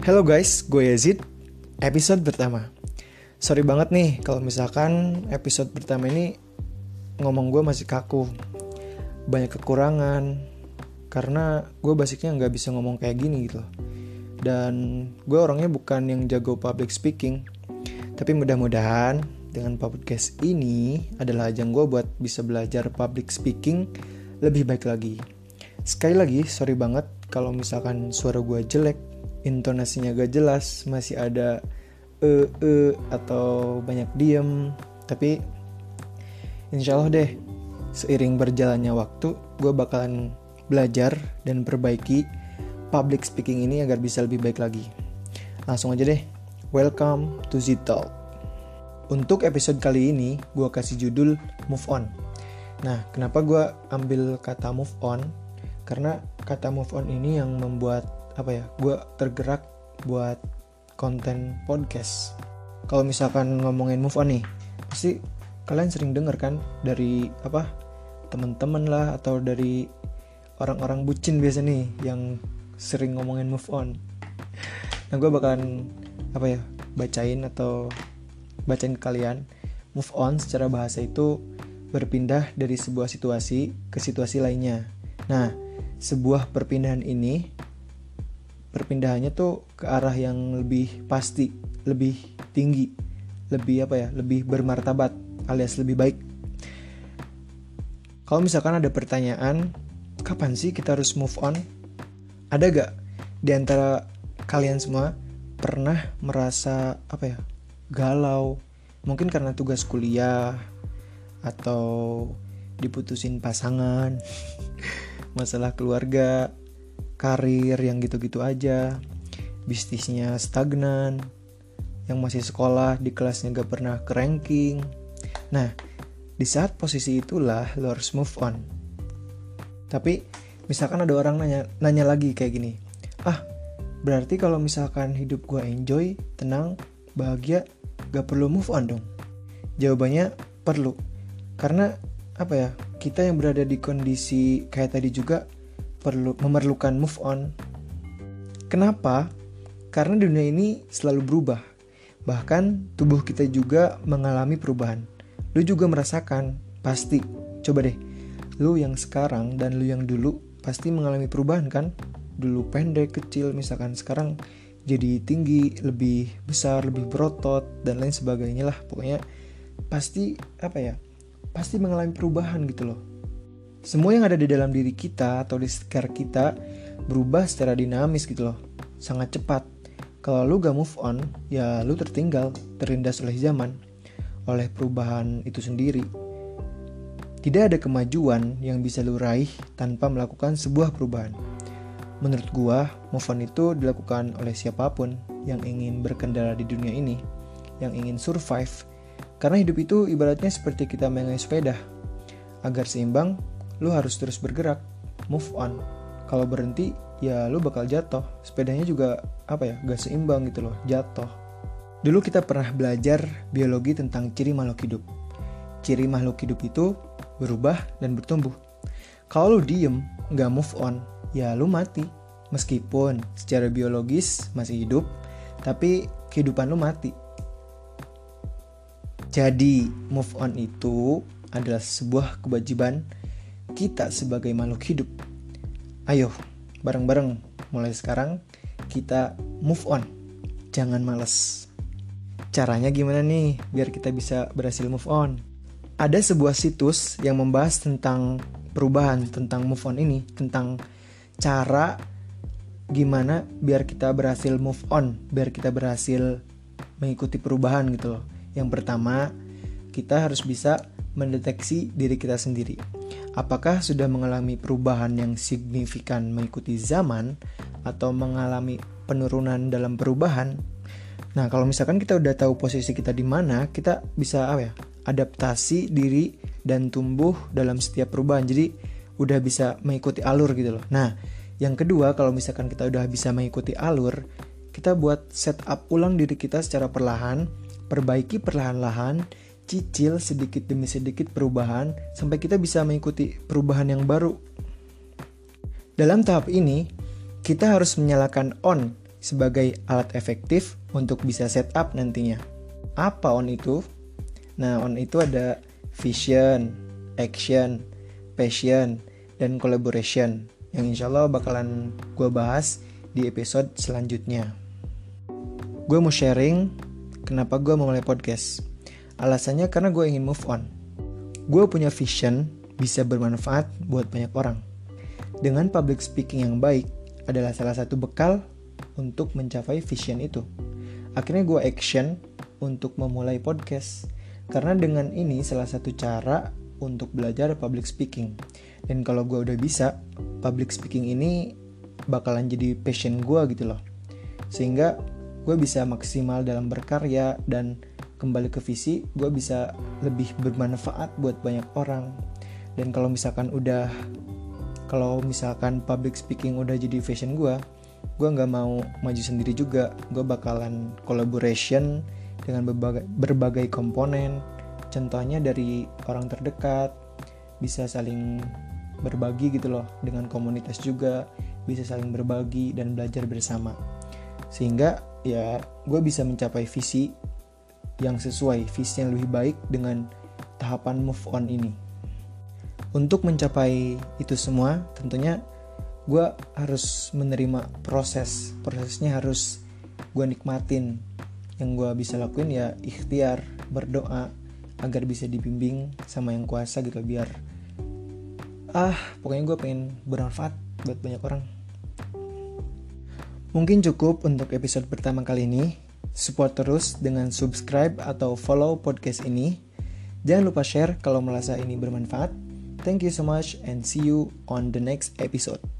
Halo guys, gue Yazid. Episode pertama. Sorry banget nih kalau misalkan episode pertama ini ngomong gue masih kaku. Banyak kekurangan karena gue basicnya nggak bisa ngomong kayak gini gitu. Dan gue orangnya bukan yang jago public speaking. Tapi mudah-mudahan dengan podcast ini adalah ajang gue buat bisa belajar public speaking lebih baik lagi. Sekali lagi, sorry banget kalau misalkan suara gue jelek intonasinya gak jelas masih ada e e atau banyak diem. Tapi insya Allah deh seiring berjalannya waktu gue bakalan belajar dan perbaiki public speaking ini agar bisa lebih baik lagi. Langsung aja deh welcome to Zital untuk episode kali ini gue kasih judul move on. Nah kenapa gue ambil kata move on? Karena kata move on ini yang membuat apa ya gue tergerak buat konten podcast. Kalau misalkan ngomongin move on nih pasti kalian sering denger kan dari apa teman-teman lah atau dari orang-orang bucin biasa nih yang sering ngomongin move on. Nah gue bakalan apa ya bacain atau bacain ke kalian. Move on secara bahasa itu berpindah dari sebuah situasi ke situasi lainnya. Nah sebuah perpindahan ini perpindahannya tuh ke arah yang lebih pasti, lebih tinggi, lebih apa ya, lebih bermartabat alias lebih baik. Kalau misalkan ada pertanyaan, kapan sih kita harus move on? Ada gak di antara kalian semua pernah merasa apa ya, galau? Mungkin karena tugas kuliah atau diputusin pasangan, masalah keluarga, karir yang gitu-gitu aja, bisnisnya stagnan, yang masih sekolah di kelasnya gak pernah ke ranking. Nah, di saat posisi itulah lo harus move on. Tapi misalkan ada orang nanya, nanya lagi kayak gini, ah berarti kalau misalkan hidup gue enjoy, tenang, bahagia, gak perlu move on dong? Jawabannya perlu, karena apa ya kita yang berada di kondisi kayak tadi juga perlu memerlukan move on. Kenapa? Karena dunia ini selalu berubah. Bahkan tubuh kita juga mengalami perubahan. Lu juga merasakan, pasti. Coba deh, lu yang sekarang dan lu yang dulu pasti mengalami perubahan kan? Dulu pendek, kecil, misalkan sekarang jadi tinggi, lebih besar, lebih berotot dan lain sebagainya lah. Pokoknya pasti apa ya? Pasti mengalami perubahan gitu loh semua yang ada di dalam diri kita atau di sekitar kita berubah secara dinamis gitu loh. Sangat cepat. Kalau lu gak move on, ya lu tertinggal, terlindas oleh zaman, oleh perubahan itu sendiri. Tidak ada kemajuan yang bisa lu raih tanpa melakukan sebuah perubahan. Menurut gua, move on itu dilakukan oleh siapa pun yang ingin berkendara di dunia ini, yang ingin survive. Karena hidup itu ibaratnya seperti kita mengenai sepeda. Agar seimbang, lu harus terus bergerak, move on. Kalau berhenti, ya lu bakal jatuh. Sepedanya juga apa ya, gak seimbang gitu loh, jatuh. Dulu kita pernah belajar biologi tentang ciri makhluk hidup. Ciri makhluk hidup itu berubah dan bertumbuh. Kalau lu diem, gak move on, ya lu mati. Meskipun secara biologis masih hidup, tapi kehidupan lu mati. Jadi, move on itu adalah sebuah kewajiban kita sebagai makhluk hidup. Ayo, bareng-bareng mulai sekarang kita move on. Jangan males. Caranya gimana nih biar kita bisa berhasil move on? Ada sebuah situs yang membahas tentang perubahan, tentang move on ini, tentang cara gimana biar kita berhasil move on, biar kita berhasil mengikuti perubahan gitu loh. Yang pertama, kita harus bisa mendeteksi diri kita sendiri apakah sudah mengalami perubahan yang signifikan mengikuti zaman atau mengalami penurunan dalam perubahan. Nah, kalau misalkan kita udah tahu posisi kita di mana, kita bisa apa ya? adaptasi diri dan tumbuh dalam setiap perubahan. Jadi udah bisa mengikuti alur gitu loh. Nah, yang kedua kalau misalkan kita udah bisa mengikuti alur, kita buat setup ulang diri kita secara perlahan, perbaiki perlahan-lahan cicil sedikit demi sedikit perubahan sampai kita bisa mengikuti perubahan yang baru. Dalam tahap ini, kita harus menyalakan on sebagai alat efektif untuk bisa setup nantinya. Apa on itu? Nah, on itu ada vision, action, passion, dan collaboration yang insya Allah bakalan gue bahas di episode selanjutnya. Gue mau sharing kenapa gue mau mulai podcast. Alasannya karena gue ingin move on. Gue punya vision bisa bermanfaat buat banyak orang. Dengan public speaking yang baik adalah salah satu bekal untuk mencapai vision itu. Akhirnya gue action untuk memulai podcast. Karena dengan ini salah satu cara untuk belajar public speaking. Dan kalau gue udah bisa, public speaking ini bakalan jadi passion gue gitu loh. Sehingga gue bisa maksimal dalam berkarya dan kembali ke visi, gue bisa lebih bermanfaat buat banyak orang. Dan kalau misalkan udah, kalau misalkan public speaking udah jadi fashion gue, gue nggak mau maju sendiri juga. Gue bakalan collaboration dengan berbagai, berbagai komponen. Contohnya dari orang terdekat, bisa saling berbagi gitu loh dengan komunitas juga bisa saling berbagi dan belajar bersama sehingga ya gue bisa mencapai visi yang sesuai visi yang lebih baik dengan tahapan move on ini. Untuk mencapai itu semua tentunya gue harus menerima proses. Prosesnya harus gue nikmatin. Yang gue bisa lakuin ya ikhtiar berdoa agar bisa dibimbing sama yang kuasa gitu biar ah pokoknya gue pengen bermanfaat buat banyak orang. Mungkin cukup untuk episode pertama kali ini support terus dengan subscribe atau follow podcast ini. Jangan lupa share kalau merasa ini bermanfaat. Thank you so much and see you on the next episode